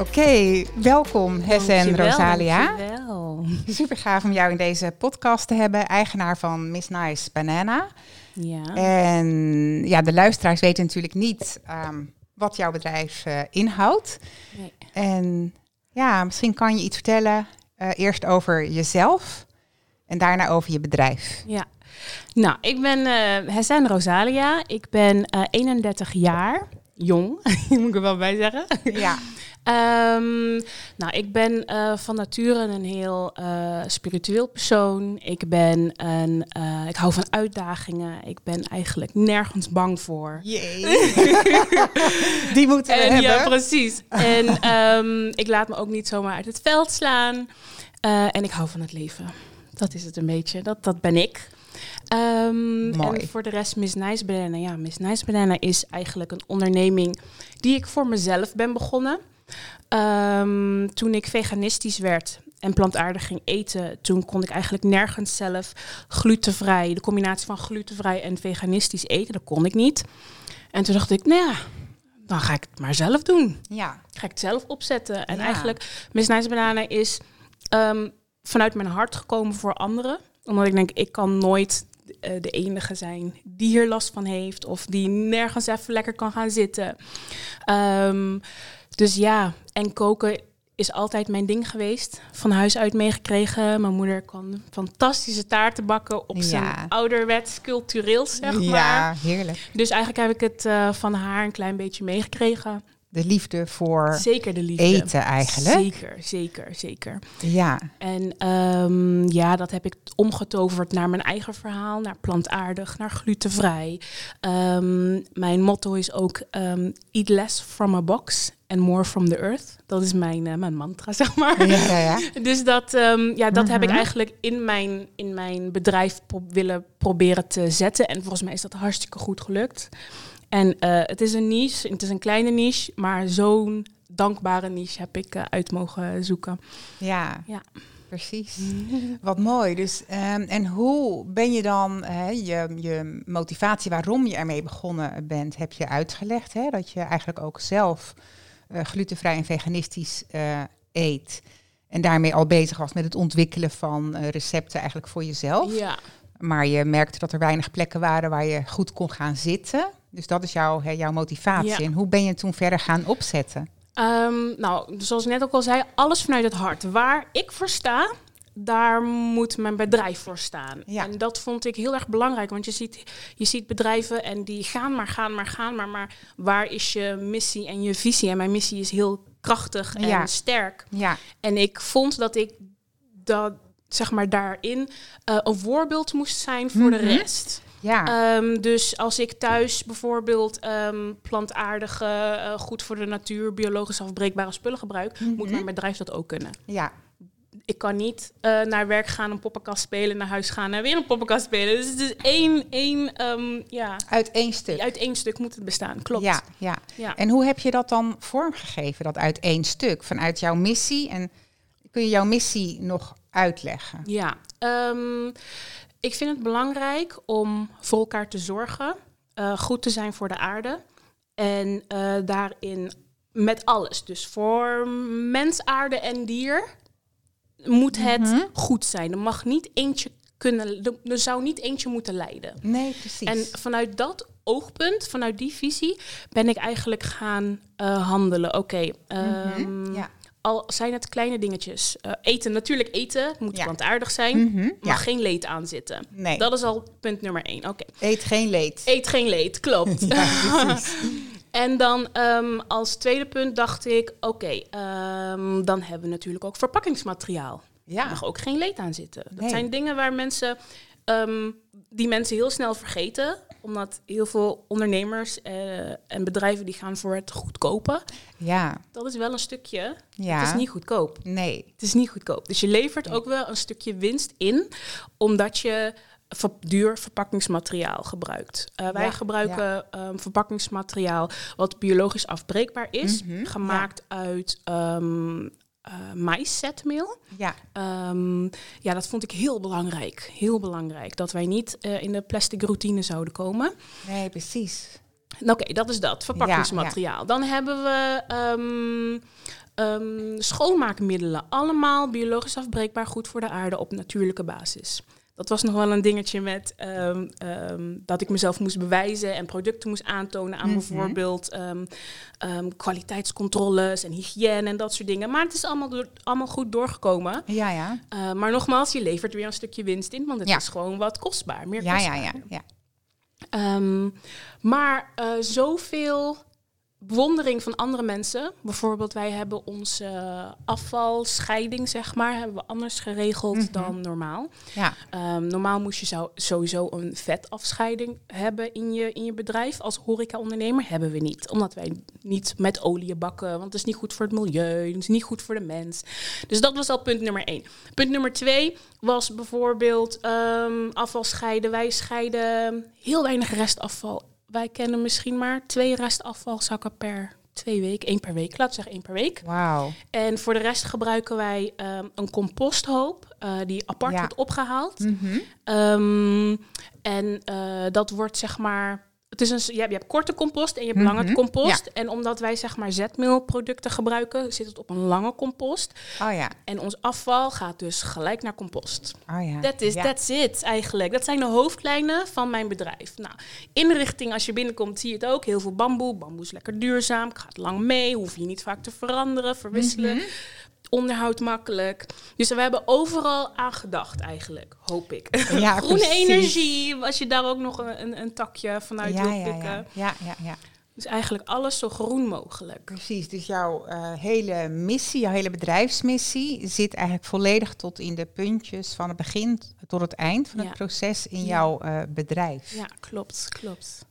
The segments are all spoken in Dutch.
Oké, welkom Hessen Rosalia. Dankjewel. Super gaaf om jou in deze podcast te hebben, eigenaar van Miss Nice Banana. Ja. En ja, de luisteraars weten natuurlijk niet ehm, wat jouw bedrijf eh, inhoudt. Nee. En ja, misschien kan je iets vertellen eh, eerst over jezelf en daarna over je bedrijf. ja. Nou, ik ben eh Hessen Rosalia. Ik ben eh 31 jaar. Jong, moet ik er wel bij zeggen. Ja, Ehm, nou, ik ben eh, van nature een heel eh, spiritueel persoon. Ik ben een, eh, ik hou van uitdagingen. Ik ben eigenlijk nergens bang voor. jee. Die moeten we En, hebben. ja, precies. En ehm, ik laat me ook niet zomaar uit het veld slaan. En ik hou van het leven. Dat is het een beetje. Dat, dat ben ik. Mooi. En voor de rest Miss Nice Banana. Ja, Miss Nice Banana is eigenlijk een onderneming die ik voor mezelf ben begonnen. Ehm, toen ik veganistisch werd en plantaardig ging eten, toen kon ik eigenlijk nergens zelf glutenvrij, de combinatie van glutenvrij en veganistisch eten, dat kon ik niet. En toen dacht ik, nou ja, dan ga ik het maar zelf doen. Ja, Ga ik het zelf opzetten. En Ja. eigenlijk, Miss Nice Banana is ehm, vanuit mijn hart gekomen voor anderen. Omdat ik denk, ik kan nooit eh, de enige zijn die hier last van heeft. Of die nergens even lekker kan gaan zitten. Ehm, dus ja, en koken is altijd mijn ding geweest. Van huis uit meegekregen. Mijn moeder kan fantastische taarten bakken op zijn Ja. ouderwets cultureel, zeg maar. ja heerlijk. Dus eigenlijk heb ik het eh, van haar een klein beetje meegekregen. De liefde voor Zeker de liefde. eten eigenlijk. Zeker, zeker, zeker. Ja, En ehm, ja, dat heb ik omgetoverd naar mijn eigen verhaal, naar plantaardig, naar glutenvrij. Ehm, mijn motto is ook ehm, eat less from a box and more from the earth. Dat is mijn, eh, mijn mantra, zeg maar. ja, ja. Dus dat, ja, dat heb ik Mhm. eigenlijk in mijn, in mijn bedrijf pro- willen proberen te zetten. En volgens mij is dat hartstikke goed gelukt. En eh, het is een niche, het is een kleine niche, maar zo'n dankbare niche heb ik eh, uit mogen zoeken. Ja, Ja. precies. Wat mooi. Dus, ehm, en hoe ben je dan hè, je, je motivatie waarom je ermee begonnen bent, heb je uitgelegd? Hè? Dat je eigenlijk ook zelf eh, glutenvrij en veganistisch eet. En daarmee al bezig was met het ontwikkelen van recepten eigenlijk voor jezelf. Ja, Maar je merkte dat er weinig plekken waren waar je goed kon gaan zitten. Dus dat is jouw, hè, jouw motivatie. Ja. En hoe ben je toen verder gaan opzetten? Ehm, nou, zoals ik net ook al zei, alles vanuit het hart. Waar ik voor sta, daar moet mijn bedrijf voor staan. Ja. En dat vond ik heel erg belangrijk, want je ziet, je ziet bedrijven en die gaan maar, gaan maar, gaan maar. Maar waar is je missie en je visie? En mijn missie is heel krachtig en Ja. sterk. Ja, En ik vond dat ik dat, zeg maar, daarin eh, een voorbeeld moest zijn voor Mhm. de rest. Ja. Ehm, dus als ik thuis bijvoorbeeld ehm, plantaardige, eh, goed voor de natuur, biologisch afbreekbare spullen gebruik, moet Mhm. mijn bedrijf dat ook kunnen. ja. Ik kan niet eh, naar werk gaan, een poppenkast spelen, naar huis gaan en weer een poppenkast spelen. Dus het is één, één ehm, ja, Uit één stuk. uit één stuk moet het bestaan. Klopt. Ja, ja. Ja. En hoe heb je dat dan vormgegeven, dat uit één stuk? Vanuit jouw missie? En kun je jouw missie nog uitleggen? Ja, ik vind het belangrijk om voor elkaar te zorgen, eh, goed te zijn voor de aarde en eh, daarin met alles. Dus voor mens, aarde en dier moet het Mhm. goed zijn. Er mag niet eentje kunnen, er- er zou niet eentje moeten lijden. Nee, precies. En vanuit dat oogpunt, vanuit die visie, ben ik eigenlijk gaan eh, handelen. Oké, ehm, Mhm, ja. Al zijn het kleine dingetjes. Eh, eten, natuurlijk eten, het moet Ja. plantaardig zijn. Mhm, Mag ja. geen leed aan zitten. Nee, Dat is al punt nummer één. Oké, eet geen leed. eet geen leed, klopt. Ja, en dan ehm, als tweede punt dacht ik, oké, ehm, dan hebben we natuurlijk ook verpakkingsmateriaal. Er Ja, mag ook geen leed aan zitten. Dat Nee. zijn dingen waar mensen ehm, die mensen heel snel vergeten. Omdat heel veel ondernemers eh, en bedrijven die gaan voor het goedkope. Ja, Dat is wel een stukje. ja. Het is niet goedkoop. Nee. Het is niet goedkoop. Dus je levert ook wel een stukje winst in, omdat je ver- duur verpakkingsmateriaal gebruikt. Eh, wij Ja, gebruiken ehm, verpakkingsmateriaal wat biologisch afbreekbaar is, Mhm, gemaakt uit ehm eh, maïszetmeel. Ja, Ehm, ja, dat vond ik heel belangrijk. Heel belangrijk. Dat wij niet eh, in de plastic routine zouden komen. nee, precies. Oké, dat is dat, verpakkingsmateriaal. Dan hebben we ehm, ehm, schoonmaakmiddelen. Allemaal biologisch afbreekbaar, goed voor de aarde op natuurlijke basis. Dat was nog wel een dingetje met ehm, ehm, dat ik mezelf moest bewijzen en producten moest aantonen aan Mhm. bijvoorbeeld ehm, kwaliteitscontroles en hygiëne en dat soort dingen. Maar het is allemaal, door- allemaal goed doorgekomen. Ja, ja. Uh, maar nogmaals, je levert weer een stukje winst in, want het Ja. is gewoon wat kostbaar. Meer Ja, ja, kostbaar. ja. ja. Maar eh, zoveel bewondering van andere mensen. Bijvoorbeeld, wij hebben onze eh, afvalscheiding, zeg maar, hebben we anders geregeld Mhm. dan normaal. ja. Ehm, normaal moest je zo, sowieso een vetafscheiding hebben in je, in je bedrijf als horeca-ondernemer. Hebben we niet, omdat wij niet met olie bakken, want het is niet goed voor het milieu, het is niet goed voor de mens. Dus dat was al punt nummer één. Punt nummer twee was bijvoorbeeld ehm, afval scheiden. Wij scheiden heel weinig restafval. Wij kennen misschien maar twee restafvalzakken per twee weken, één per week, laten we zeggen één per week. Wauw. En voor de rest gebruiken wij ehm, een composthoop eh, die apart Ja. wordt opgehaald. Mhm. Ehm, en eh, dat wordt zeg maar. Het is een, je, hebt, je hebt korte compost en je hebt lange Mhm, compost. En omdat wij zeg maar zetmeelproducten gebruiken, zit het op een lange compost. Oh ja. En ons afval gaat dus gelijk naar compost. Oh ja. Dat is, ja. that's it eigenlijk. Dat zijn de hoofdlijnen van mijn bedrijf. Nou, inrichting, als je binnenkomt, zie je het ook. Heel veel bamboe. Bamboe is lekker duurzaam, gaat lang mee. Hoef je niet vaak te veranderen, verwisselen. Mhm. Onderhoud makkelijk. Dus we hebben overal aan gedacht eigenlijk, hoop ik. Ja, Groene precies. energie, als je daar ook nog een, een, een takje vanuit ja, wil ja, pikken. ja, ja, ja, ja. Dus eigenlijk alles zo groen mogelijk. Precies, dus jouw eh, hele missie, jouw hele bedrijfsmissie zit eigenlijk volledig tot in de puntjes van het begin tot het eind van het proces in jouw eh, bedrijf. Ja, klopt, klopt.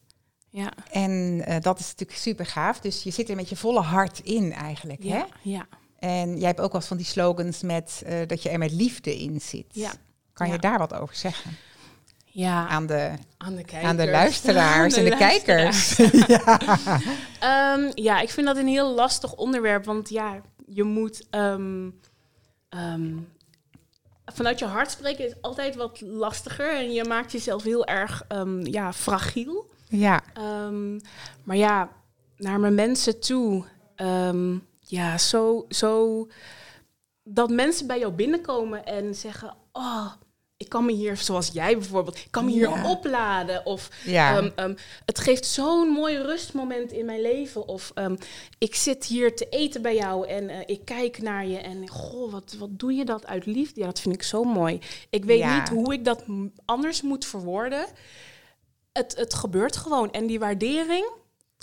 Ja, En eh, dat is natuurlijk super gaaf. Dus je zit er met je volle hart in eigenlijk. Hè? ja. En jij hebt ook wel van die slogans met eh, dat je er met liefde in zit. Ja. Kan je daar wat over zeggen? Ja, Aan de, aan de kijkers. aan de luisteraars Aan en de luisteraars. kijkers. ja. Ehm, ja, ik vind dat een heel lastig onderwerp. Want ja, je moet. ehm, ehm, vanuit je hart spreken is altijd wat lastiger. En je maakt jezelf heel erg ja, fragiel. ja, maar ja, naar mijn mensen toe. Ja, zo, zo. Dat mensen bij jou binnenkomen en zeggen: Oh, ik kan me hier, zoals jij bijvoorbeeld, ik kan me hier Ja. opladen. Of ja. Ehm, ehm, het geeft zo'n mooi rustmoment in mijn leven. Of ehm, ik zit hier te eten bij jou en eh, ik kijk naar je en goh, wat, wat doe je dat uit liefde? Ja, dat vind ik zo mooi. Ik weet Ja. niet hoe ik dat anders moet verwoorden. Het, het gebeurt gewoon. En die waardering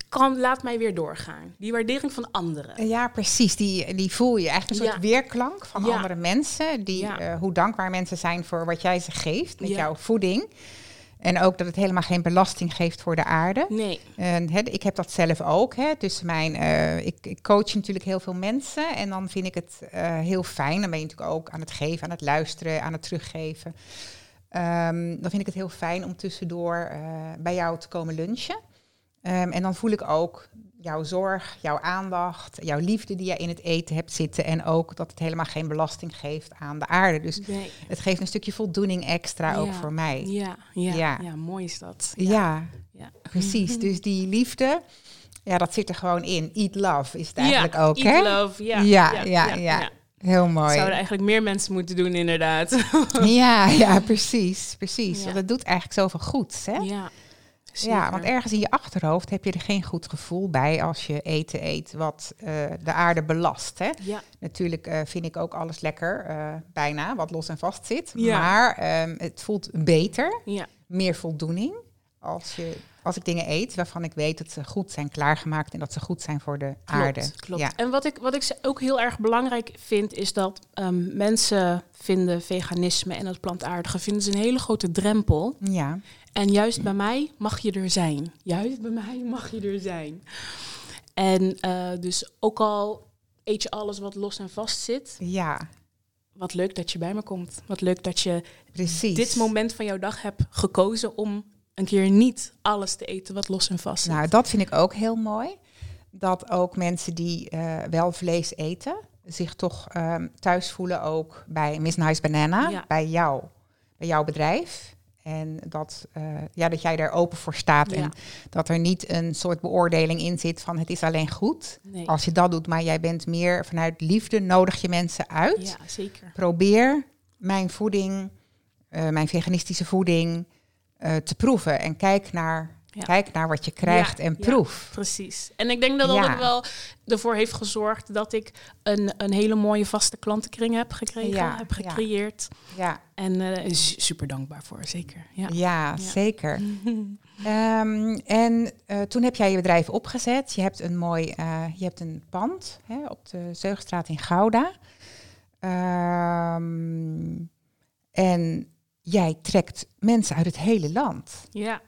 kan, laat mij weer doorgaan. Die waardering van anderen. Ja, precies. Die, die voel je eigenlijk een soort Ja. weerklank van Ja. andere mensen. Die, Ja. eh, hoe dankbaar mensen zijn voor wat jij ze geeft met jouw voeding. En ook dat het helemaal geen belasting geeft voor de aarde. Nee. En, ik heb dat zelf ook. Hè, dus mijn, eh, ik, ik coach natuurlijk heel veel mensen. En dan vind ik het eh, heel fijn. Dan ben je natuurlijk ook aan het geven, aan het luisteren, aan het teruggeven. Ehm, dan vind ik het heel fijn om tussendoor bij jou te komen lunchen. Ehm, en dan voel ik ook jouw zorg, jouw aandacht, jouw liefde die jij in het eten hebt zitten. En ook dat het helemaal geen belasting geeft aan de aarde. Dus nee. het geeft een stukje voldoening extra ook voor mij. Ja, ja, Ja. ja. mooi is dat. Ja, ja. precies. Dus die liefde, ja, dat zit er gewoon in. Eat love is het eigenlijk ja, ook, eat hè? love. Ja, Ja, ja, ja. Heel mooi. Zouden eigenlijk meer mensen moeten doen, inderdaad. Ja, ja, precies, precies. Ja. Want het doet eigenlijk zoveel goeds, hè? Ja, Ja, want ergens in je achterhoofd heb je er geen goed gevoel bij als je eten eet wat eh, de aarde belast. Hè? Ja, Natuurlijk eh, vind ik ook alles lekker, eh, bijna, wat los en vast zit. Ja. Maar ehm, het voelt beter, ja, meer voldoening als je als ik dingen eet waarvan ik weet dat ze goed zijn klaargemaakt en dat ze goed zijn voor de aarde. Klopt, klopt. Ja. En wat ik, wat ik ze- ook heel erg belangrijk vind, is dat ehm, mensen vinden veganisme en het plantaardige vinden ze een hele grote drempel. Ja, En juist bij mij mag je er zijn. Juist bij mij mag je er zijn. En eh, dus ook al eet je alles wat los en vast zit, ja, wat leuk dat je bij me komt. Wat leuk dat je precies. dit moment van jouw dag hebt gekozen om een keer niet alles te eten wat los en vast zit. Nou, dat vind ik ook heel mooi. Dat ook mensen die eh, wel vlees eten, zich toch ehm, thuis voelen ook bij Miss Nice Banana, Ja. bij jou, bij jouw bedrijf. En dat, eh, ja, dat jij daar open voor staat. Ja. En dat er niet een soort beoordeling in zit van het is alleen goed nee. als je dat doet. Maar jij bent meer vanuit liefde, nodig je mensen uit. Ja, zeker. Probeer mijn voeding, eh, mijn veganistische voeding, eh, te proeven. En kijk naar, Ja. kijk naar wat je krijgt Ja, en ja. proef. Precies. En ik denk dat dat ook wel ervoor heeft gezorgd dat ik een, een hele mooie vaste klantenkring heb gekregen, heb gecreëerd. Ja, En is super dankbaar voor, zeker. Ja. ja, zeker. Ehm, en eh, toen heb jij je bedrijf opgezet. Je hebt een mooi, eh, je hebt een pand hè, op de Zeugstraat in Gouda. Ehm, en jij trekt mensen uit het hele land. ja.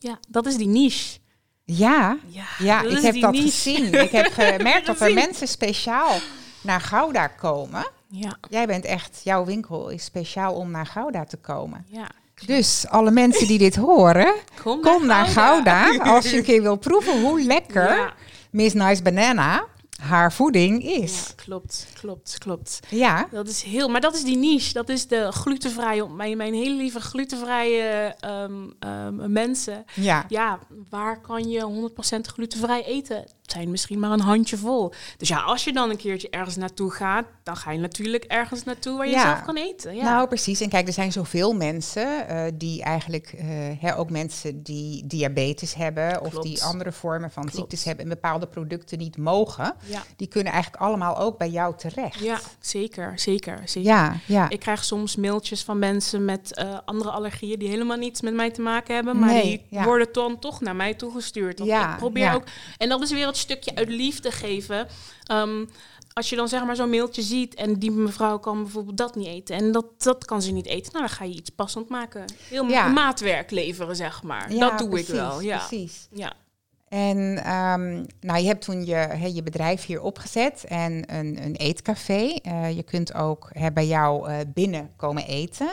Ja, dat is die niche. Ja, Ja, ik heb dat niche. gezien. Ik heb gemerkt dat er mensen speciaal naar Gouda komen. Ja, Jij bent echt, jouw winkel is speciaal om naar Gouda te komen. ja. Dus alle mensen die dit horen, Kom, kom naar Gouda als je een keer wil proeven hoe lekker Miss Nice Banana haar voeding is. ja, klopt, klopt, klopt. Ja, Dat is heel, maar dat is die niche. Dat is de glutenvrije, mijn, mijn hele lieve glutenvrije ehm, ehm, mensen. ja, Ja, waar kan je 100% glutenvrij eten? Zijn misschien maar een handjevol. Dus ja, als je dan een keertje ergens naartoe gaat, dan ga je natuurlijk ergens naartoe waar je Ja. zelf kan eten. Ja. Nou, precies. En kijk, er zijn zoveel mensen eh, die eigenlijk, eh, hè, ook mensen die diabetes hebben of die andere vormen van Klopt. ziektes hebben en bepaalde producten niet mogen, ja. die kunnen eigenlijk allemaal ook bij jou terecht. ja, zeker, zeker, zeker. ja, ja. Ik krijg soms mailtjes van mensen met eh, andere allergieën die helemaal niets met mij te maken hebben, maar Nee, die worden dan toch naar mij toegestuurd. Want Ja, ik probeer ook, en dat is weer het stukje uit liefde geven. Ehm, als je dan zeg maar zo'n mailtje ziet en die mevrouw kan bijvoorbeeld dat niet eten en dat, dat kan ze niet eten, nou dan ga je iets passend maken. Heel Ja. maatwerk leveren, zeg maar. Ja, dat doe precies, ik wel. Ja. Precies. Ja. En ehm, nou, je hebt toen je, je bedrijf hier opgezet en een, een eetcafé. Eh, je kunt ook bij jou eh, binnen komen eten.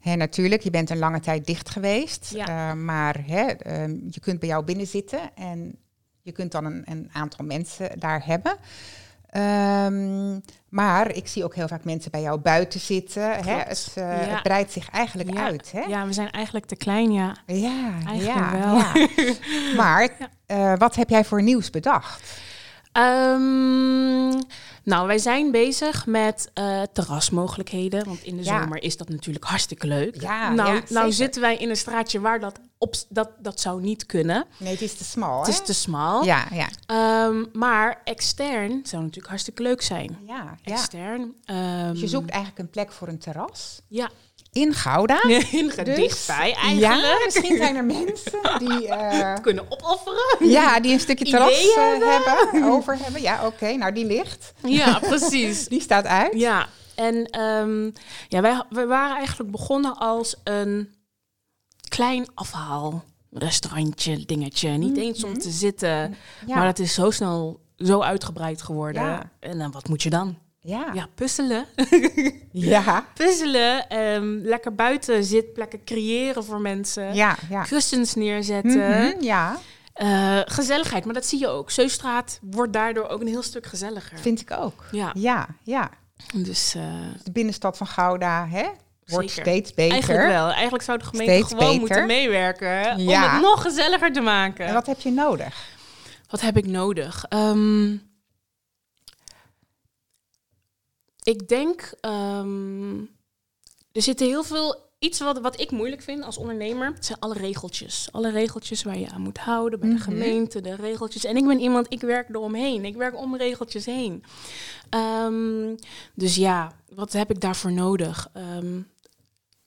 Hè, natuurlijk, je bent een lange tijd dicht geweest. Ja. eh, maar ehm, je kunt bij jou binnen zitten en je kunt dan een, een aantal mensen daar hebben. Ehm, maar ik zie ook heel vaak mensen bij jou buiten zitten. Hè? Het, eh, Ja. het breidt zich eigenlijk Ja. uit. Hè? ja, we zijn eigenlijk te klein, ja. Ja, Eigenlijk ja, wel. ja. Maar eh, wat heb jij voor nieuws bedacht? Ehm, nou, wij zijn bezig met eh, terrasmogelijkheden. Want in de Ja. zomer is dat natuurlijk hartstikke leuk. Ja, nou, ja, nou zitten wij in een straatje waar dat op dat, dat zou niet kunnen. Nee, het is te smal, Het hè? is te smal. Ja, ja. Ehm, maar extern zou natuurlijk hartstikke leuk zijn. Ja, ja. Extern. ehm, Dus je zoekt eigenlijk een plek voor een terras Ja, in Gouda. in Dus- dichtbij Ja, eigenlijk. misschien zijn er mensen die, eh, Kunnen opofferen. ja, die een stukje terras eh, hebben, over hebben. Ja, oké. Nou, die ligt. Ja, precies. Die staat uit. Ja, en ehm, ja, wij, wij waren eigenlijk begonnen als een klein afhaalrestaurantje, dingetje. Niet eens om te zitten, Mhm. Ja. maar het is zo snel zo uitgebreid geworden. Ja. En dan, wat moet je dan? Ja. Ja, puzzelen. Ja. puzzelen, ehm, lekker buiten zitplekken creëren voor mensen. Ja. Ja. Kussens neerzetten. Mhm, ja, Eh, gezelligheid, maar dat zie je ook. Zeestraat wordt daardoor ook een heel stuk gezelliger. vind ik ook. Ja, Ja, ja. dus eh, De binnenstad van Gouda hè, wordt Zeker. steeds beter. Eigenlijk wel. Eigenlijk zou de gemeente Steeds gewoon beter. moeten meewerken om het nog gezelliger te maken. En wat heb je nodig? Wat heb ik nodig? Ehm, ik denk, ehm, er zitten heel veel. Iets wat, wat ik moeilijk vind als ondernemer, zijn alle regeltjes. Alle regeltjes waar je aan moet houden bij de Mhm. gemeente, de regeltjes. En ik ben iemand, ik werk eromheen. Ik werk om regeltjes heen. Ehm, dus ja, wat heb ik daarvoor nodig? Ehm,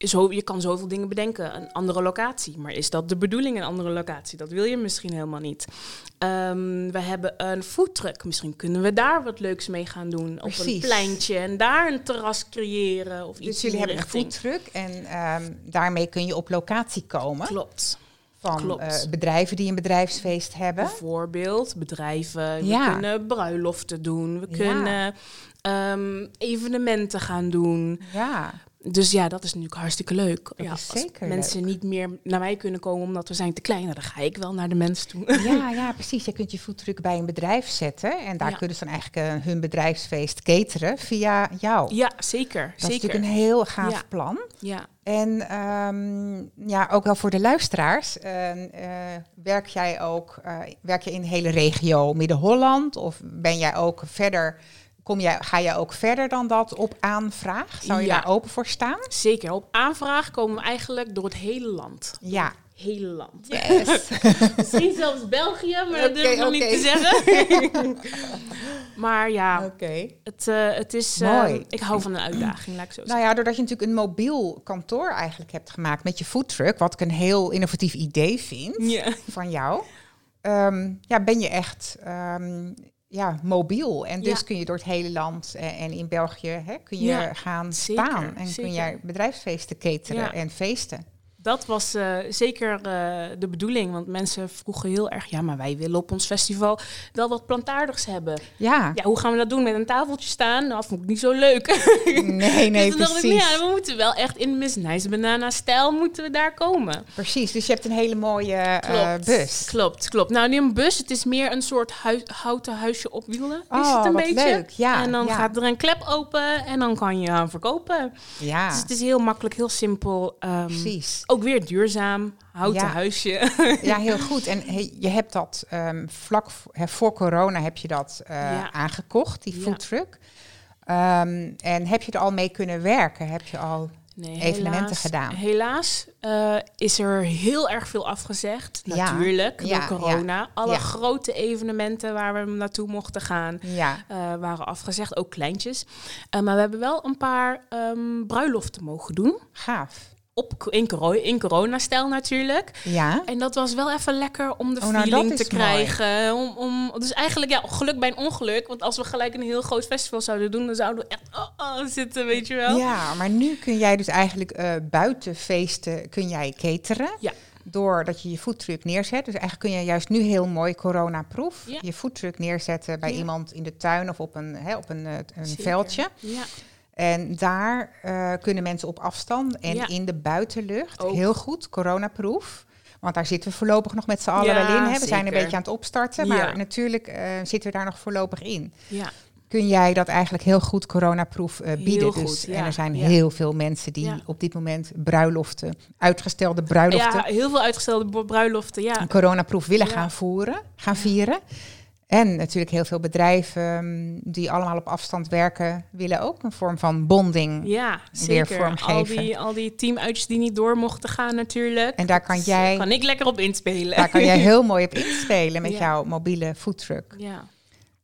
zo, je kan zoveel dingen bedenken. Een andere locatie. Maar is dat de bedoeling, een andere locatie? Dat wil je misschien helemaal niet. Ehm, we hebben een foodtruck. Misschien kunnen we daar wat leuks mee gaan doen. Op een Precies. pleintje en daar een terras creëren. Of iets Dus jullie in die hebben een foodtruck en ehm, daarmee kun je op locatie komen Klopt. van eh, bedrijven die een bedrijfsfeest hebben. Bijvoorbeeld bedrijven. We Ja. kunnen bruiloften doen. We Ja. kunnen ehm, evenementen gaan doen. Ja, Dus ja, dat is natuurlijk hartstikke leuk. Ja, als zeker mensen niet meer naar mij kunnen komen omdat we zijn te klein, dan ga ik wel naar de mensen toe. ja, ja, precies. Je kunt je foodtruck bij een bedrijf zetten en daar Ja. kunnen ze dan eigenlijk eh, hun bedrijfsfeest cateren via jou. Ja, zeker. Dat is natuurlijk een heel gaaf Ja. plan. Ja. En ehm, ja, ook wel voor de luisteraars. eh, eh, werk jij ook eh, werk je in de hele regio Midden-Holland? Of ben jij ook verder? Kom jij, ga jij ook verder dan dat op aanvraag? Zou je Ja. daar open voor staan? Zeker. Op aanvraag komen we eigenlijk door het hele land. Ja. Hele land. Yes. Misschien zelfs België, maar dat durf ik nog niet te zeggen. maar ja, het, eh, het is... eh, Mooi. ik hou van een uitdaging, laat ik zo zeggen. Nou ja, doordat je natuurlijk een mobiel kantoor eigenlijk hebt gemaakt met je foodtruck, wat ik een heel innovatief idee vind van jou, ehm, ja, ben je echt ehm, ja, mobiel. En dus Ja. kun je door het hele land eh, en in België hè, kun je Ja, gaan zeker, staan en kun jij bedrijfsfeesten cateren Ja. en feesten. Dat was eh, zeker eh, de bedoeling. Want mensen vroegen heel erg... Ja, maar wij willen op ons festival wel wat plantaardigs hebben. Ja, Ja, hoe gaan we dat doen? Met een tafeltje staan? Nou, vond ik niet zo leuk. nee, nee, dus dacht ik, precies. ja, we moeten wel echt in Miss Nice Banana stijl moeten we daar komen. Precies, dus je hebt een hele mooie eh, bus. Klopt, klopt. Nou, niet een bus. Het is meer een soort hui- houten huisje op wielen. Is Oh, het een wat beetje? leuk. Ja, en dan ja. gaat er een klep open en dan kan je gaan verkopen. Ja, Dus het is heel makkelijk, heel simpel. ehm, precies. Ook weer duurzaam, houten Ja. huisje. Ja, heel goed. En je hebt dat ehm, vlak voor corona heb je dat eh, Ja. aangekocht, die Ja. foodtruck. Ehm, en heb je er al mee kunnen werken? Heb je al Nee, Evenementen helaas- gedaan. Helaas eh, is er heel erg veel afgezegd. Ja, Natuurlijk, ja, door corona. Alle ja. grote evenementen waar we naartoe mochten gaan, ja, eh, waren afgezegd. Ook kleintjes. Maar we hebben wel een paar ehm, bruiloften mogen doen. gaaf. Op, in, coro- in coronastijl natuurlijk. Ja, En dat was wel even lekker om de Oh, nou, feeling te mooi. krijgen. Om, om, dus eigenlijk ja, geluk bij een ongeluk. Want als we gelijk een heel groot festival zouden doen, dan zouden we echt oh, oh, zitten, weet je wel. ja, maar nu kun jij dus eigenlijk eh buiten feesten kun jij cateren. Ja. Doordat je je foodtruck neerzet. Dus eigenlijk kun je juist nu heel mooi coronaproof Ja. je foodtruck neerzetten bij Ja. iemand in de tuin of op een, hè, op een, eh, een veldje. Ja. En daar eh, kunnen mensen op afstand en Ja. in de buitenlucht Ook. heel goed coronaproof. Want daar zitten we voorlopig nog met z'n allen Ja, wel in. Hè? We zijn een beetje aan het opstarten, Ja. maar natuurlijk eh, zitten we daar nog voorlopig in. ja. Kun jij dat eigenlijk heel goed coronaproof eh, bieden? Dus, goed, ja. En er zijn heel veel mensen die op dit moment bruiloften, uitgestelde bruiloften, Ja, heel veel uitgestelde br- bruiloften, ja. coronaproof willen gaan voeren, gaan vieren. En natuurlijk heel veel bedrijven mm, die allemaal op afstand werken, willen ook een vorm van bonding. Ja, Weer zeker. Al vormgeven. die, al die teamuitjes die niet door mochten gaan natuurlijk. En daar kan Dus, jij- Kan ik lekker op inspelen. Daar kan jij heel mooi op inspelen met Ja. jouw mobiele foodtruck. Ja,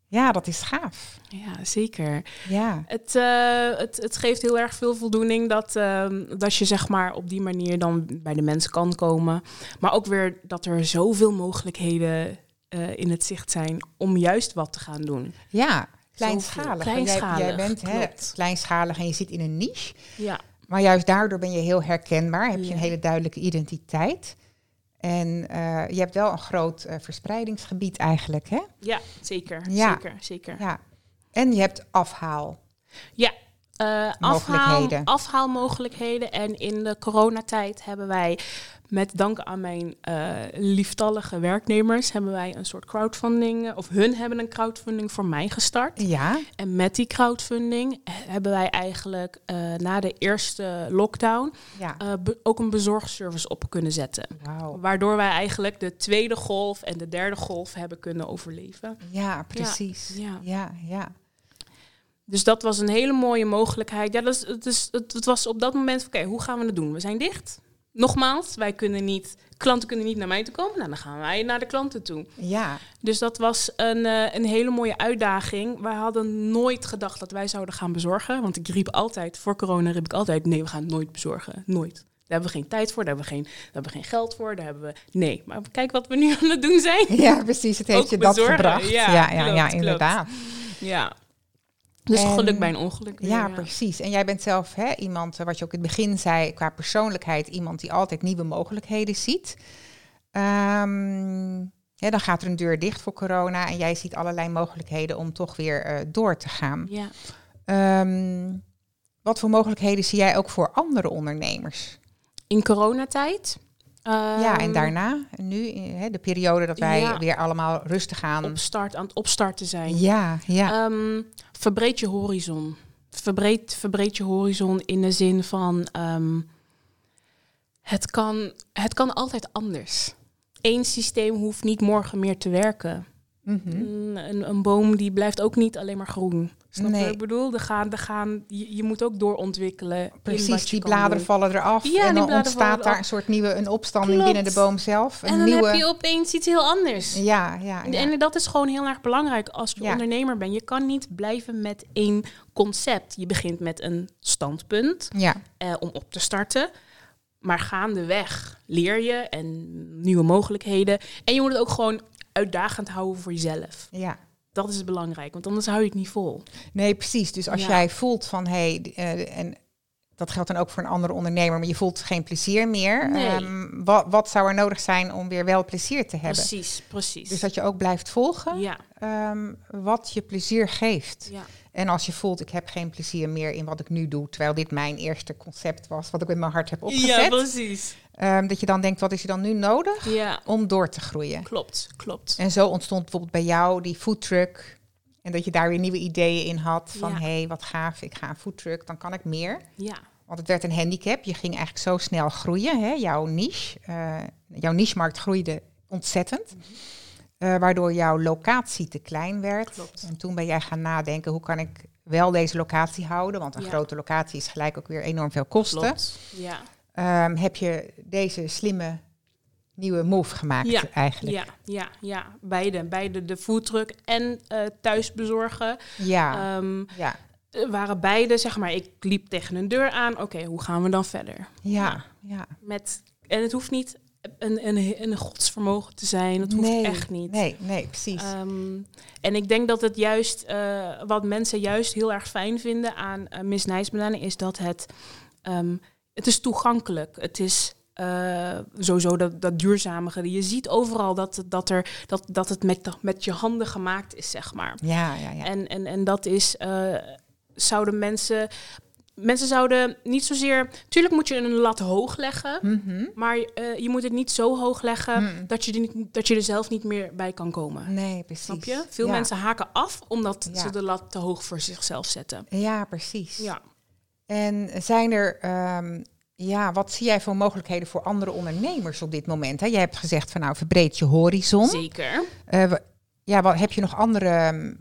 Ja, dat is gaaf. ja zeker. Ja, Het, eh, het, het geeft heel erg veel voldoening dat, ehm, dat je zeg maar op die manier dan bij de mensen kan komen. Maar ook weer dat er zoveel mogelijkheden eh, in het zicht zijn om juist wat te gaan doen. ja. Kleinschalig. Want Jij, jij Kleinschalig, bent hè, kleinschalig en je zit in een niche. Ja, Maar juist daardoor ben je heel herkenbaar. Heb je een hele duidelijke identiteit. En eh, je hebt wel een groot eh, verspreidingsgebied eigenlijk, hè? ja zeker. Ja. Zeker, zeker. Ja. En je hebt afhaal. Ja, eh, afhaal, Mogelijkheden. afhaalmogelijkheden. En in de coronatijd hebben wij, met dank aan mijn eh, lieftallige werknemers, hebben wij een soort crowdfunding, eh, of hun hebben een crowdfunding voor mij gestart. Ja, En met die crowdfunding hebben wij eigenlijk eh, na de eerste lockdown ja. ook een bezorgservice op kunnen zetten. Waardoor wij eigenlijk de tweede golf en de derde golf hebben kunnen overleven. Ja, precies. ja. ja, ja. Dus dat was een hele mooie mogelijkheid. Ja, dat is, het, is, het, het was op dat moment, oké, hoe gaan we het doen? We zijn dicht. Nogmaals, wij kunnen niet, klanten kunnen niet naar mij toe komen. Nou, dan gaan wij naar de klanten toe. Ja, Dus dat was een, eh, een hele mooie uitdaging. Wij hadden nooit gedacht dat wij zouden gaan bezorgen. Want ik riep altijd, voor corona riep ik altijd, nee, we gaan het nooit bezorgen. Nooit. Daar hebben we geen tijd voor, daar hebben we geen, daar hebben we geen geld voor, daar hebben we... Nee, maar kijk wat we nu aan het doen zijn. ja precies. Het heeft Ook je dat bezorgen, gebracht. ja, ja, ja, klopt, ja, klopt. inderdaad. Ja. Dus En- geluk bij een ongeluk. weer, Ja, precies. En jij bent zelf hè, iemand, eh, wat je ook in het begin zei, qua persoonlijkheid, iemand die altijd nieuwe mogelijkheden ziet. Ehm, ja, dan gaat er een deur dicht voor corona en jij ziet allerlei mogelijkheden om toch weer eh, door te gaan. Ja. Ehm, wat voor mogelijkheden zie jij ook voor andere ondernemers? In coronatijd. ja, en daarna, nu, eh, hè, de periode dat wij Ja. weer allemaal rustig gaan. Op start, aan het opstarten zijn. Ja, ja. Verbreed je horizon. Verbreed, verbreed je horizon in de zin van... ehm, het, kan, het kan altijd anders. Eén systeem hoeft niet morgen meer te werken. Mhm. Een, een, een boom die blijft ook niet alleen maar groen. Snap Nee. wat ik bedoel? Er gaan, er gaan, je, je moet ook doorontwikkelen. Precies, die bladeren doen. vallen eraf Ja, en dan ontstaat daar een soort nieuwe een opstanding Klopt. binnen de boom zelf. Een En dan nieuwe, heb je opeens iets heel anders. Ja, ja, ja. En dat is gewoon heel erg belangrijk als je Ja. ondernemer bent. Je kan niet blijven met één concept. Je begint met een standpunt ja, eh, om op te starten. Maar gaandeweg leer je en nieuwe mogelijkheden. En je moet het ook gewoon uitdagend houden voor jezelf. ja. Dat is belangrijk, want anders hou je het niet vol. Nee, precies. Dus als Ja. jij voelt van hé, hey, eh, en dat geldt dan ook voor een andere ondernemer, maar je voelt geen plezier meer. Nee. ehm, wat, wat zou er nodig zijn om weer wel plezier te hebben? Precies, precies. Dus dat je ook blijft volgen ja, ehm, wat je plezier geeft. ja, En als je voelt, ik heb geen plezier meer in wat ik nu doe, terwijl dit mijn eerste concept was, wat ik met mijn hart heb opgezet. ja, precies. Ehm, dat je dan denkt, wat is er dan nu nodig Ja, om door te groeien? klopt, klopt. En zo ontstond bijvoorbeeld bij jou die foodtruck. En dat je daar weer nieuwe ideeën in had. Van Ja. hé, hey, wat gaaf, ik ga een foodtruck, dan kan ik meer. Ja, Want het werd een handicap. Je ging eigenlijk zo snel groeien. Hè? Jouw niche, eh, jouw niche-markt groeide ontzettend. Mhm. Eh, waardoor jouw locatie te klein werd. Klopt. En toen ben jij gaan nadenken, hoe kan ik wel deze locatie houden? Want een Ja. grote locatie is gelijk ook weer enorm veel kosten. klopt. Ja, Ehm, heb je deze slimme nieuwe move gemaakt Ja, eigenlijk? ja, ja, ja. Beide. Beide de foodtruck en eh thuis bezorgen. Ja, Ehm, ja, eh, waren beide, zeg maar, ik liep tegen een deur aan. Oké, hoe gaan we dan verder? ja, ja. Met, en het hoeft niet een, een, een godsvermogen te zijn. Dat hoeft nee, echt niet. Nee, nee, precies. Ehm, en ik denk dat het juist, eh, wat mensen juist heel erg fijn vinden aan uh, Miss is dat het, het is toegankelijk. Het is eh, sowieso dat, dat duurzamige. Je ziet overal dat, het- dat, er, dat, dat het met, met je handen gemaakt is, zeg maar. ja, ja, ja. En, en, en dat is, eh, zouden mensen, mensen zouden niet zozeer, tuurlijk moet je een lat hoog leggen, Mhm. maar eh, je moet het niet zo hoog leggen Mm. dat, je er niet, dat je er zelf niet meer bij kan komen. Nee, precies. Snap je? Veel ja. mensen haken af omdat Ja. ze de lat te hoog voor zichzelf zetten. Ja, precies. Ja. En zijn er, ehm, ja, wat zie jij voor mogelijkheden voor andere ondernemers op dit moment? Hè? Jij hebt gezegd van nou, verbreed je horizon. Zeker. Eh, ja, wat, heb je nog andere ehm,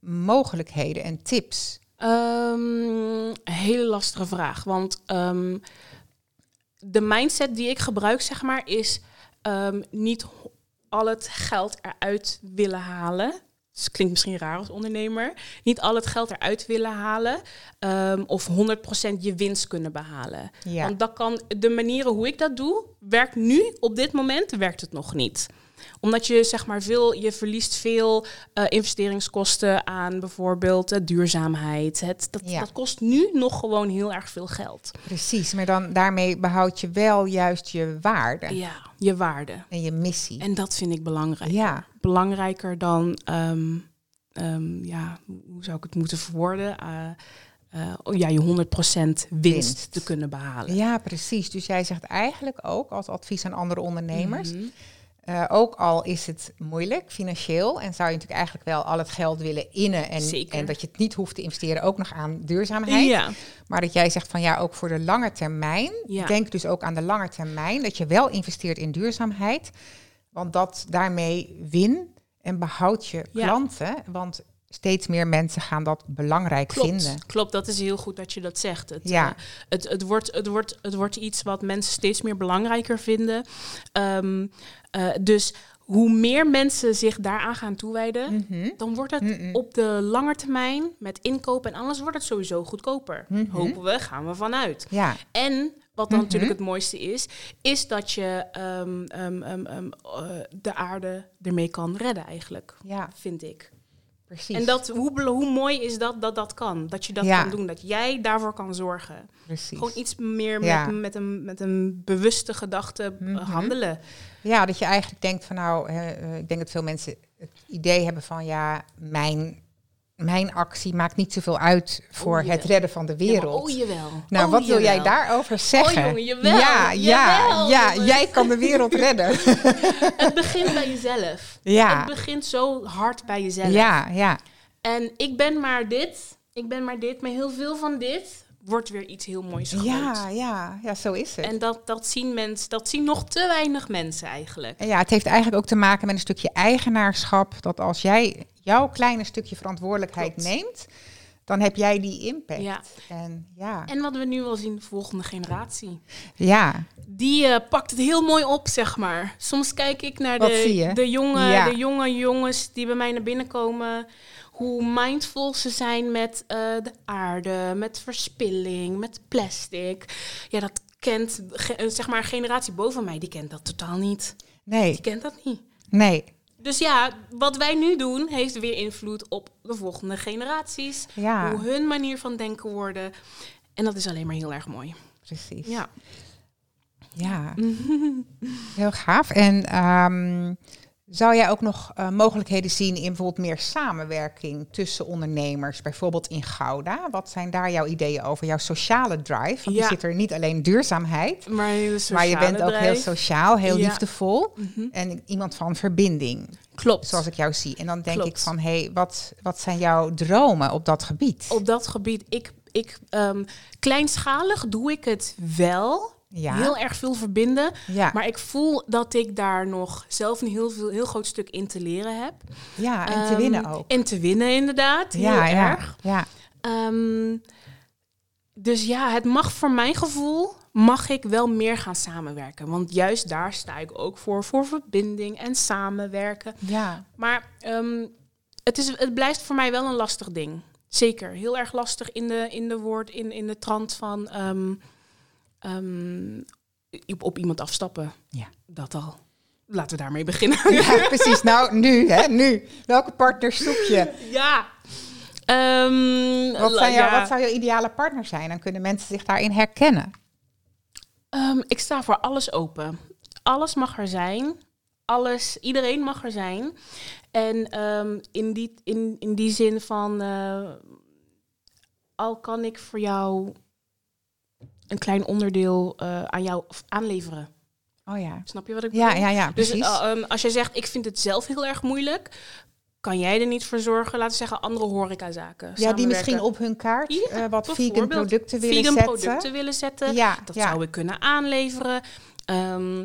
mogelijkheden en tips? Een hele lastige vraag. Want de mindset die ik gebruik, zeg maar, is niet al het geld eruit willen halen. Dus klinkt misschien raar als ondernemer. Niet al het geld eruit willen halen. ehm, of 100% je winst kunnen behalen. Ja, Want dat kan, de manieren hoe ik dat doe, werkt nu, op dit moment, werkt het nog niet. Omdat je zeg maar veel, je verliest veel eh, investeringskosten aan bijvoorbeeld eh, duurzaamheid. Het, dat, Ja. dat kost nu nog gewoon heel erg veel geld. precies. Maar dan daarmee behoud je wel juist je waarde Ja, je waarde. en je missie. En dat vind ik belangrijk. ja, Belangrijker dan, ehm, ehm, ja, hoe zou ik het moeten verwoorden? Oh ja, je 100% winst, Winst. te kunnen behalen. ja, precies. Dus jij zegt eigenlijk ook als advies aan andere ondernemers. Mhm. Eh, ook al is het moeilijk financieel en zou je natuurlijk eigenlijk wel al het geld willen innen en, Zeker. en dat je het niet hoeft te investeren ook nog aan duurzaamheid. Ja, Maar dat jij zegt van ja, ook voor de lange termijn. Ja. Denk dus ook aan de lange termijn. Dat je wel investeert in duurzaamheid. Want dat daarmee win en behoud je Ja. klanten. Want steeds meer mensen gaan dat belangrijk Klopt, vinden. klopt. Dat is heel goed dat je dat zegt. Het, Ja. eh, het, het, wordt, het, wordt, het wordt iets wat mensen steeds meer belangrijker vinden. Ehm, eh, dus hoe meer mensen zich daaraan gaan toewijden, Mhm. dan wordt het Mm-mm. op de lange termijn met inkoop en alles wordt het sowieso goedkoper. Mhm. Hopen we, gaan we vanuit. Ja, En wat dan Mhm. natuurlijk het mooiste is, is dat je eh, de aarde ermee kan redden eigenlijk, ja, vind ik. Precies. En dat, hoe, hoe mooi is dat dat dat kan? Dat je dat Ja. kan doen, dat jij daarvoor kan zorgen. precies. Gewoon iets meer Ja. met, met, een, met een bewuste gedachte eh, Mhm. handelen. Ja, dat je eigenlijk denkt van nou, eh, ik denk dat veel mensen het idee hebben van ja, mijn, mijn actie maakt niet zoveel uit voor jawel. het redden van de Ja, wereld. oh jawel. nou, Oh, wat wil jij daarover zeggen? Oh, jongen, jawel. Ja, ja, Jawel, ja, jij kan de wereld redden. Het begint bij jezelf. Ja. Het begint zo hard bij jezelf. ja, ja, En ik ben maar dit, ik ben maar dit, maar heel veel van dit wordt weer iets heel moois ja, ja, ja, zo is het. En dat, dat zien mensen, dat zien nog te weinig mensen eigenlijk. En ja, het heeft eigenlijk ook te maken met een stukje eigenaarschap. Dat als jij jouw kleine stukje verantwoordelijkheid Klopt. neemt, dan heb jij die impact. Ja. En ja, En wat we nu wel zien, de volgende generatie. ja, Die eh, pakt het heel mooi op, zeg maar. Soms kijk ik naar Wat de, de, jonge, Ja. de jonge jongens die bij mij naar binnen komen. Hoe mindful ze zijn met eh, de aarde, met verspilling, met plastic. Ja, dat kent, eh, zeg maar, een generatie boven mij, die kent dat totaal niet. nee, Die kent dat niet. nee. Dus ja, wat wij nu doen, heeft weer invloed op de volgende generaties. Ja, Hoe hun manier van denken worden. En dat is alleen maar heel erg mooi. precies. Ja. Ja, heel gaaf. En ehm, zou jij ook nog eh, mogelijkheden zien in bijvoorbeeld meer samenwerking tussen ondernemers, bijvoorbeeld in Gouda? Wat zijn daar jouw ideeën over? Jouw sociale drive? Want Ja. je zit er niet alleen duurzaamheid, Maar, je bent ook heel sociaal, heel Ja. liefdevol Mhm. en iemand van verbinding, Klopt. zoals ik jou zie. En dan denk Klopt. ik van, hé, hey, wat, wat zijn jouw dromen op dat gebied? Op dat gebied, ik, ik, ehm, kleinschalig doe ik het wel. Ja, Heel erg veel verbinden. ja, Maar ik voel dat ik daar nog zelf een heel, veel, heel groot stuk in te leren heb. ja, en te Ehm, winnen ook. En te winnen, inderdaad. Heel Ja, ja, erg. ja, Ehm, dus ja, het mag voor mijn gevoel, mag ik wel meer gaan samenwerken. Want juist daar sta ik ook voor, voor verbinding en samenwerken. ja, Maar ehm, het, is, het blijft voor mij wel een lastig ding. Zeker, heel erg lastig in de, in de woord, in, in de trant van ehm, op, op iemand afstappen. Ja. Dat al. Laten we daarmee beginnen. ja, precies. Nou, nu, hè, nu. Welke partners zoek je? ja. Ehm, Wat, jou, ja. wat zou jouw ideale partner zijn? Dan kunnen mensen zich daarin herkennen. Ehm, ik sta voor alles open. Alles mag er zijn. Alles, iedereen mag er zijn. En in, die, in, in die zin van, eh, al kan ik voor jou een klein onderdeel eh, aan jou aanleveren. Oh ja. Snap je wat ik bedoel? Ja, ja, ja, Dus precies. ehm, als jij zegt, ik vind het zelf heel erg moeilijk, kan jij er niet voor zorgen, laten we zeggen, andere horecazaken. ja, die misschien op hun kaart Ja, eh, wat vegan producten willen vegan zetten. producten willen zetten. Ja, Dat ja. zou ik kunnen aanleveren. Ehm,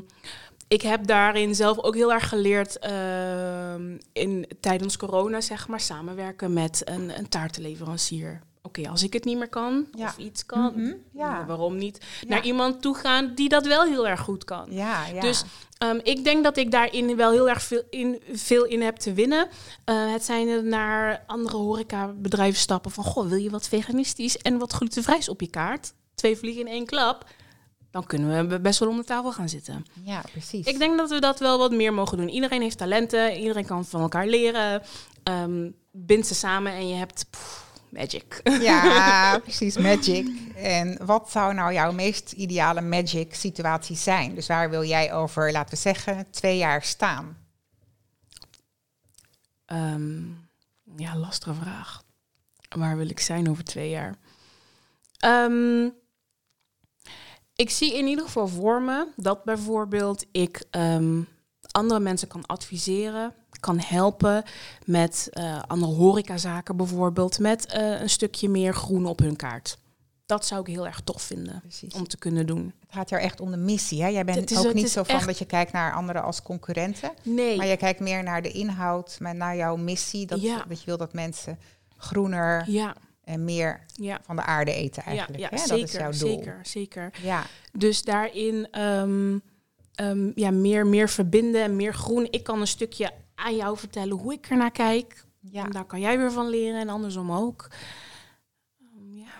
ik heb daarin zelf ook heel erg geleerd ehm, in, tijdens corona, zeg maar, samenwerken met een, een taartenleverancier. Oké, als ik het niet meer kan Ja. of iets kan, Mhm, ja. ja, waarom niet naar iemand toe gaan die dat wel heel erg goed kan. Ja. Dus ehm, ik denk dat ik daarin wel heel erg veel in, veel in heb te winnen. Eh, het zijn er naar andere horecabedrijven stappen van... goh, wil je wat veganistisch en wat glutenvrijs op je kaart? Twee vliegen in één klap. Dan kunnen we best wel om de tafel gaan zitten. ja, precies. Ik denk dat we dat wel wat meer mogen doen. Iedereen heeft talenten, iedereen kan van elkaar leren. Ehm bind ze samen en je hebt pff, magic. Ja, precies, magic. En wat zou nou jouw meest ideale magic situatie zijn? Dus waar wil jij over, laten we zeggen, twee jaar staan? Ehm, ja, lastige vraag. Waar wil ik zijn over twee jaar? Ehm, ik zie in ieder geval voor me dat bijvoorbeeld ik ehm, andere mensen kan adviseren, kan helpen met eh, andere horecazaken bijvoorbeeld, met eh, een stukje meer groen op hun kaart. dat zou ik heel erg tof vinden Precies. om te kunnen doen. Het gaat er echt om de missie. Hè? Jij bent Het is- ook niet zo van echt- dat je kijkt naar anderen als concurrenten. Nee, Maar je kijkt meer naar de inhoud, maar naar jouw missie. Dat, Ja. dat je wil dat mensen groener ja, en meer ja. van de aarde eten eigenlijk. ja hè? zeker, dat is jouw doel. zeker, zeker. Ja, Dus daarin ehm, ehm, ja, meer, meer verbinden en meer groen. Ik kan een stukje aan jou vertellen hoe ik ernaar kijk. ja. En daar kan jij weer van leren en andersom ook. Ehm, ja,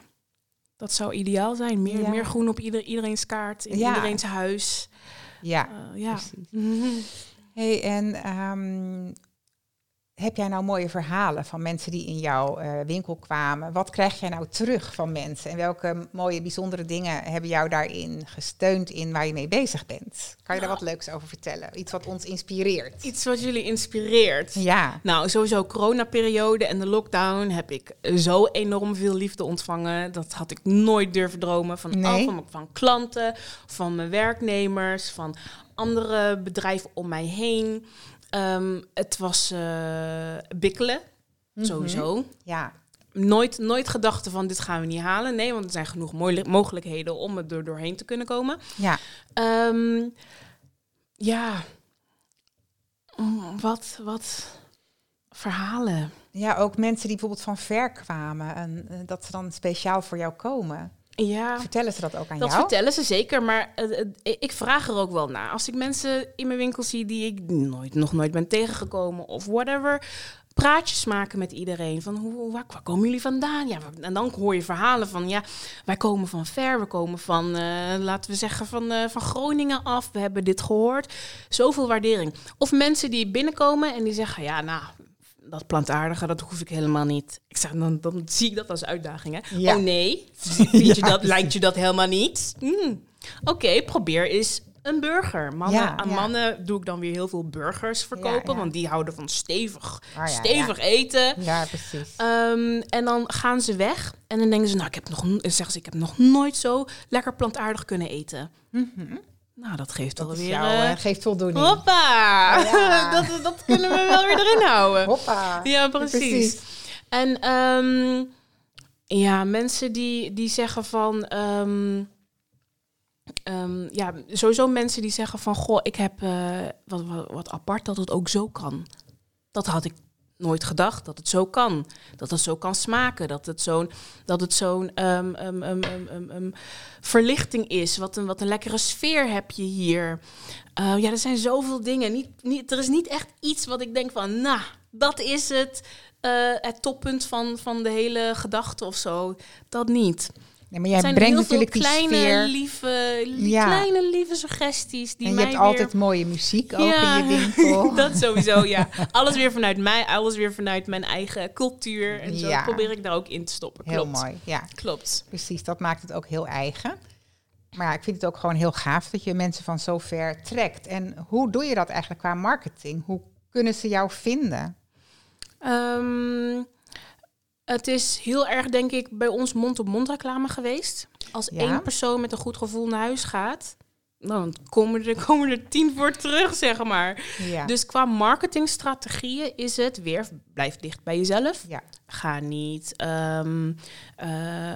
dat zou ideaal zijn. Meer, Ja. meer groen op ieder, iedereen's kaart, in Ja. iedereen's huis. ja. Eh, ja. precies. Hey, en ehm, heb jij nou mooie verhalen van mensen die in jouw eh, winkel kwamen? Wat krijg jij nou terug van mensen? En welke mooie, bijzondere dingen hebben jou daarin gesteund in waar je mee bezig bent? Kan je daar wat leuks over vertellen? Iets wat ons inspireert? Iets wat jullie inspireert. Ja, Nou, sowieso coronaperiode en de lockdown heb ik zo enorm veel liefde ontvangen. Dat had ik nooit durven dromen. Van, Nee. van, van klanten, van mijn werknemers, van andere bedrijven om mij heen. Ehm, het was eh bikkelen, Mhm. sowieso. ja, Nooit, nooit gedachten van dit gaan we niet halen. Nee, want er zijn genoeg mooi- mogelijkheden om het er doorheen te kunnen komen. ja. Ehm, ja, Mm, wat, wat verhalen. Ja, ook mensen die bijvoorbeeld van ver kwamen en eh, dat ze dan speciaal voor jou komen. Ja, Vertellen ze dat ook aan dat jou? vertellen ze zeker, maar ik vraag er ook wel naar. Als ik mensen in mijn winkel zie die ik nooit, nog nooit ben tegengekomen of whatever, praatjes maken met iedereen. Van hoe, waar, waar komen jullie vandaan? Ja, en dan hoor je verhalen van ja, wij komen van ver, we komen van, eh, laten we zeggen, van, eh, van Groningen af. We hebben dit gehoord. Zoveel waardering. Of mensen die binnenkomen en die zeggen, ja, nou, dat plantaardige, dat hoef ik helemaal niet. Ik zeg, dan, dan zie ik dat als uitdaging. Hè? Ja. Oh nee, Vind je dat, lijkt je dat helemaal niet? Hmm. Oké, probeer eens een burger. Mannen, Ja, aan ja. mannen doe ik dan weer heel veel burgers verkopen, Ja, want die houden van stevig, Ah, stevig eten. Ja, precies. Ehm, en dan gaan ze weg en dan denken ze, nou, ik heb nog, zeggen ze, ik heb nog nooit zo lekker plantaardig kunnen eten. Nou, dat geeft. Dat is alweer. jou, eh, geeft voldoening. hoppa! Ja. dat, dat kunnen we wel weer erin houden. Hoppa. Ja, precies. En ehm, ja, mensen die, die zeggen van... ehm, ehm, ja, sowieso mensen die zeggen van... Goh, ik heb eh, wat, wat, wat apart dat het ook zo kan. Dat had ik nooit gedacht, dat het zo kan. Dat het zo kan smaken. Dat het zo'n ehm, ehm, ehm, verlichting is. Wat een, wat een lekkere sfeer heb je hier. Eh, ja, er zijn zoveel dingen. Niet, niet, er is niet echt iets wat ik denk van... Nou, dat is het, eh, het toppunt van, van de hele gedachte of zo. Dat niet. Nee, maar jij zijn brengt heel veel natuurlijk die kleine, sfeer. lieve, li- Ja. kleine, lieve suggesties. Die en je mij hebt weer... altijd mooie muziek ook Ja. in je winkel. dat sowieso, ja. Alles weer vanuit mij, alles weer vanuit mijn eigen cultuur. En zo Ja. probeer ik daar ook in te stoppen. Heel Klopt. mooi, ja. Klopt. Precies, dat maakt het ook heel eigen. Maar ja, ik vind het ook gewoon heel gaaf dat je mensen van zo ver trekt. En hoe doe je dat eigenlijk qua marketing? Hoe kunnen ze jou vinden? Ehm, het is heel erg, denk ik, bij ons mond-op-mond reclame geweest. Als Ja. één persoon met een goed gevoel naar huis gaat, dan komen er, komen er tien voor terug, zeg maar. Ja. Dus qua marketingstrategieën is het weer, blijf dicht bij jezelf. ja. Ga niet ehm, eh,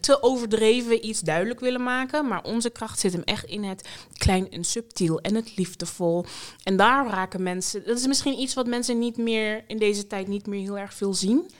te overdreven iets duidelijk willen maken. Maar onze kracht zit hem echt in het klein en subtiel en het liefdevol. En daar raken mensen. Dat is misschien iets wat mensen niet meer in deze tijd niet meer heel erg veel zien.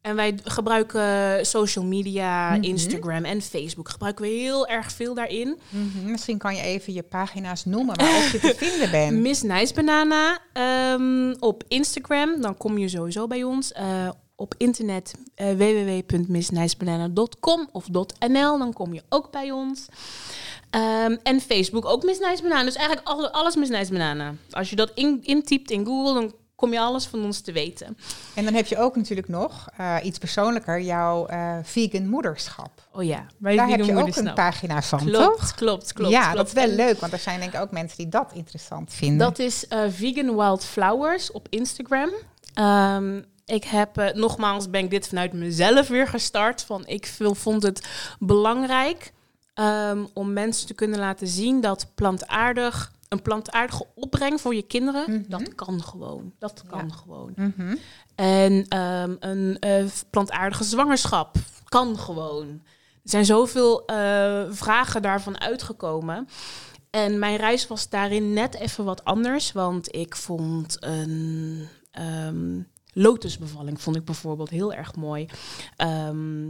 En wij gebruiken social media, Mhm. Instagram en Facebook. Gebruiken we heel erg veel daarin. Mhm, Misschien kan je even je pagina's noemen waarop je te vinden bent. Miss Nice Banana ehm, op Instagram. Dan kom je sowieso bij ons. Eh, op internet www.missnicebanana.com of .nl. Dan kom je ook bij ons. Ehm, en Facebook ook Miss Nice Banana. Dus eigenlijk alle- alles Miss Nice Banana. Als je dat in, intypt in Google, dan kom je alles van ons te weten. En dan heb je ook natuurlijk nog eh, iets persoonlijker, jouw eh, vegan moederschap. Oh ja, wij Daar heb je ook een pagina van, Klopt, toch? klopt, klopt. ja, klopt. dat is wel En- leuk, want er zijn denk ik ook mensen die dat interessant vinden. Dat is eh, Vegan Wildflowers op Instagram. Ehm, ik heb, nogmaals, ben ik dit vanuit mezelf weer gestart. Van ik veel, vond het belangrijk ehm, om mensen te kunnen laten zien dat plantaardig, een plantaardige opbreng voor je kinderen, Mhm. dat kan gewoon. Dat kan Ja. gewoon. Mhm. En ehm, een eh, plantaardige zwangerschap kan gewoon. zijn zoveel eh, vragen daarvan uitgekomen. En mijn reis was daarin net even wat anders, want ik vond een ehm, lotusbevalling vond ik bijvoorbeeld heel erg mooi. Ehm,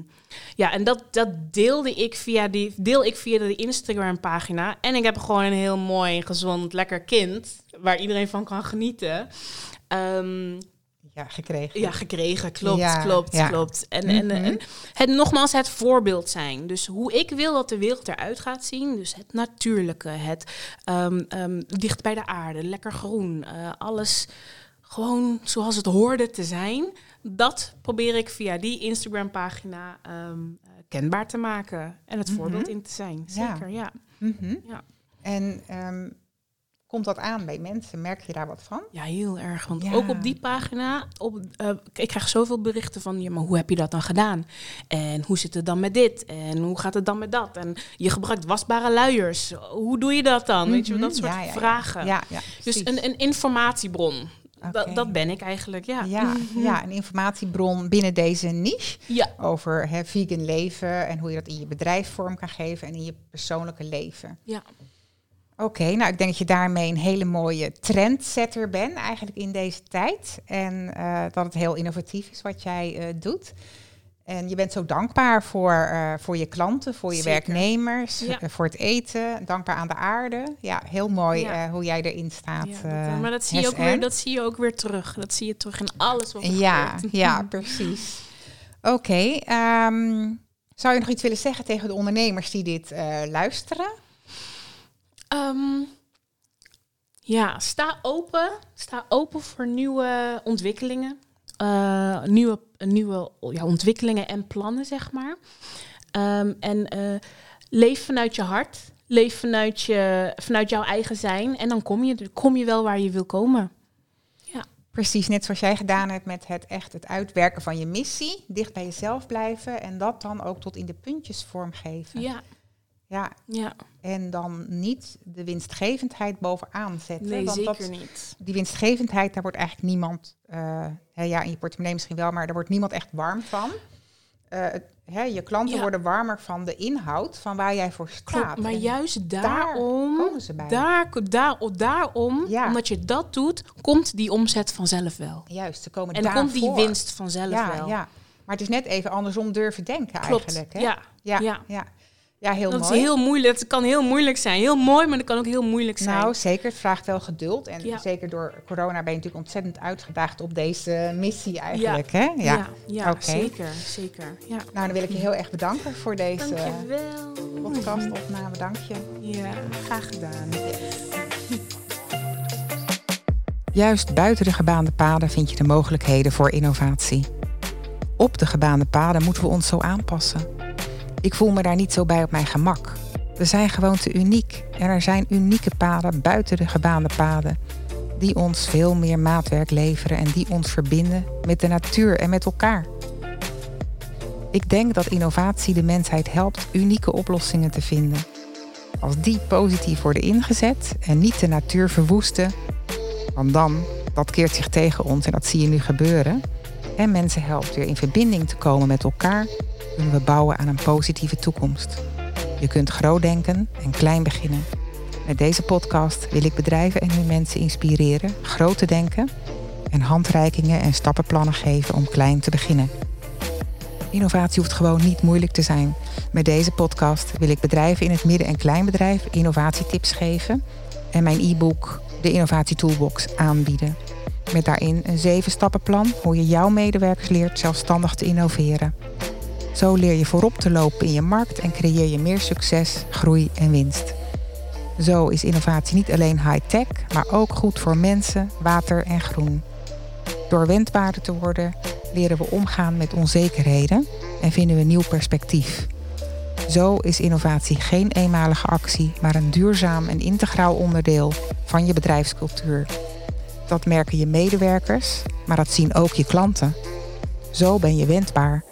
ja, en dat, dat deelde ik via die deel ik via de Instagram pagina. En ik heb gewoon een heel mooi, gezond, lekker kind waar iedereen van kan genieten. Ehm, ja, gekregen. Ja, gekregen. Klopt, klopt, klopt. En, en, mhm. en het nogmaals het voorbeeld zijn. Dus hoe ik wil dat de wereld eruit gaat zien. Dus het natuurlijke, het um, dicht bij de aarde, lekker groen. Uh, alles gewoon zoals het hoorde te zijn. Dat probeer ik via die Instagram-pagina ehm, eh, kenbaar te maken. En het mhm. voorbeeld in te zijn. Zeker, ja. Mhm. ja. En Komt dat aan bij mensen? Merk je daar wat van? Ja, heel erg. Want ook op die pagina, op, uh, ik krijg zoveel berichten van, ja, maar hoe heb je dat dan gedaan? En hoe zit het dan met dit? En hoe gaat het dan met dat? En je gebruikt wasbare luiers. Hoe doe je dat dan? Weet je, mhm. dat soort ja, ja, vragen. Ja, dus een, een informatiebron. Dat, dat, ben ik eigenlijk, ja. Ja, ja, een informatiebron binnen deze niche. Ja. Over hè, vegan leven en hoe je dat in je bedrijf vorm kan geven en in je persoonlijke leven. Ja. Oké, nou ik denk dat je daarmee een hele mooie trendsetter bent eigenlijk in deze tijd. En uh, dat het heel innovatief is wat jij uh, doet. En je bent zo dankbaar voor, uh, voor je klanten, voor je werknemers, ja. voor het eten, dankbaar aan de aarde. Ja, heel mooi ja. hoe jij erin staat. Ja, dat, maar dat zie, je ook weer, dat zie je ook weer terug. Dat zie je terug in alles wat er ja, gebeurt. Ja, precies. Oké, okay, um, ehm, zou je nog iets willen zeggen tegen de ondernemers die dit luisteren? Um, ja, sta open. Sta open voor nieuwe ontwikkelingen. Uh, nieuwe nieuwe ja, ontwikkelingen en plannen, zeg maar. Um, en uh, leef vanuit je hart. Leef vanuit, je, vanuit jouw eigen zijn. En dan kom je, kom je wel waar je wil komen. Ja. Precies, net zoals jij gedaan hebt met het echt het uitwerken van je missie. Dicht bij jezelf blijven en dat dan ook tot in de puntjes vormgeven. Ja. Ja. ja. En dan niet de winstgevendheid bovenaan zetten. Nee, want zeker niet. Die winstgevendheid, daar wordt eigenlijk niemand, uh, ja, in je portemonnee misschien wel, maar daar wordt niemand echt warm van. Uh, hè, je klanten worden warmer van de inhoud van waar jij voor staat. Klopt, maar juist daarom, daar komen ze bij. Daar, daar, daarom, ja. omdat je dat doet, komt die omzet vanzelf wel. Juist, ze komen En dan komt die winst vanzelf ja, wel. Ja, maar het is net even andersom durven denken Klopt. eigenlijk. Hè? Ja. Ja. ja. Ja, heel dat mooi. Is heel moeilijk. Het kan heel moeilijk zijn. Heel mooi, maar het kan ook heel moeilijk zijn. Nou, zeker. Het vraagt wel geduld. En zeker door corona ben je natuurlijk ontzettend uitgedaagd op deze missie eigenlijk. Ja, hè? ja. ja, zeker. zeker. Ja. Nou, dan wil ik je heel erg bedanken voor deze podcastopname. Dank je. Ja, graag gedaan. Juist buiten de gebaande paden vind je de mogelijkheden voor innovatie. Op de gebaande paden moeten we ons zo aanpassen. Ik voel me daar niet zo bij op mijn gemak. We zijn gewoon te uniek en er zijn unieke paden buiten de gebaande paden die ons veel meer maatwerk leveren en die ons verbinden met de natuur en met elkaar. Ik denk dat innovatie de mensheid helpt unieke oplossingen te vinden. Als die positief worden ingezet en niet de natuur verwoesten, want dan, dat keert zich tegen ons en dat zie je nu gebeuren, en mensen helpt weer in verbinding te komen met elkaar kunnen we bouwen aan een positieve toekomst. Je kunt groot denken en klein beginnen. Met deze podcast wil ik bedrijven en hun mensen inspireren groot te denken en handreikingen en stappenplannen geven om klein te beginnen. Innovatie hoeft gewoon niet moeilijk te zijn. Met deze podcast wil ik bedrijven in het midden- en kleinbedrijf innovatietips geven en mijn e-book, de Innovatie Toolbox, aanbieden. Met daarin een zeven stappenplan hoe je jouw medewerkers leert zelfstandig te innoveren. Zo leer je voorop te lopen in je markt en creëer je meer succes, groei en winst. Zo is innovatie niet alleen high-tech, maar ook goed voor mensen, water en groen. Door wendbaarder te worden, leren we omgaan met onzekerheden en vinden we nieuw perspectief. Zo is innovatie geen eenmalige actie, maar een duurzaam en integraal onderdeel van je bedrijfscultuur. Dat merken je medewerkers, maar dat zien ook je klanten. Zo ben je wendbaar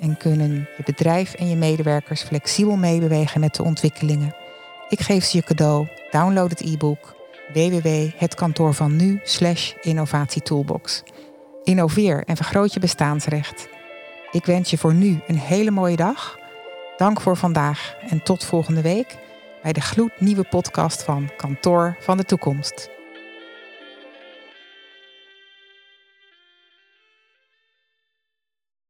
en kunnen je bedrijf en je medewerkers flexibel meebewegen met de ontwikkelingen. Ik geef ze je cadeau. Download het e-book www.hetkantoorvannu innovatietoolbox. Innoveer en vergroot je bestaansrecht. Ik wens je voor nu een hele mooie dag Dank voor vandaag en tot volgende week bij de gloednieuwe podcast van Kantoor van de Toekomst.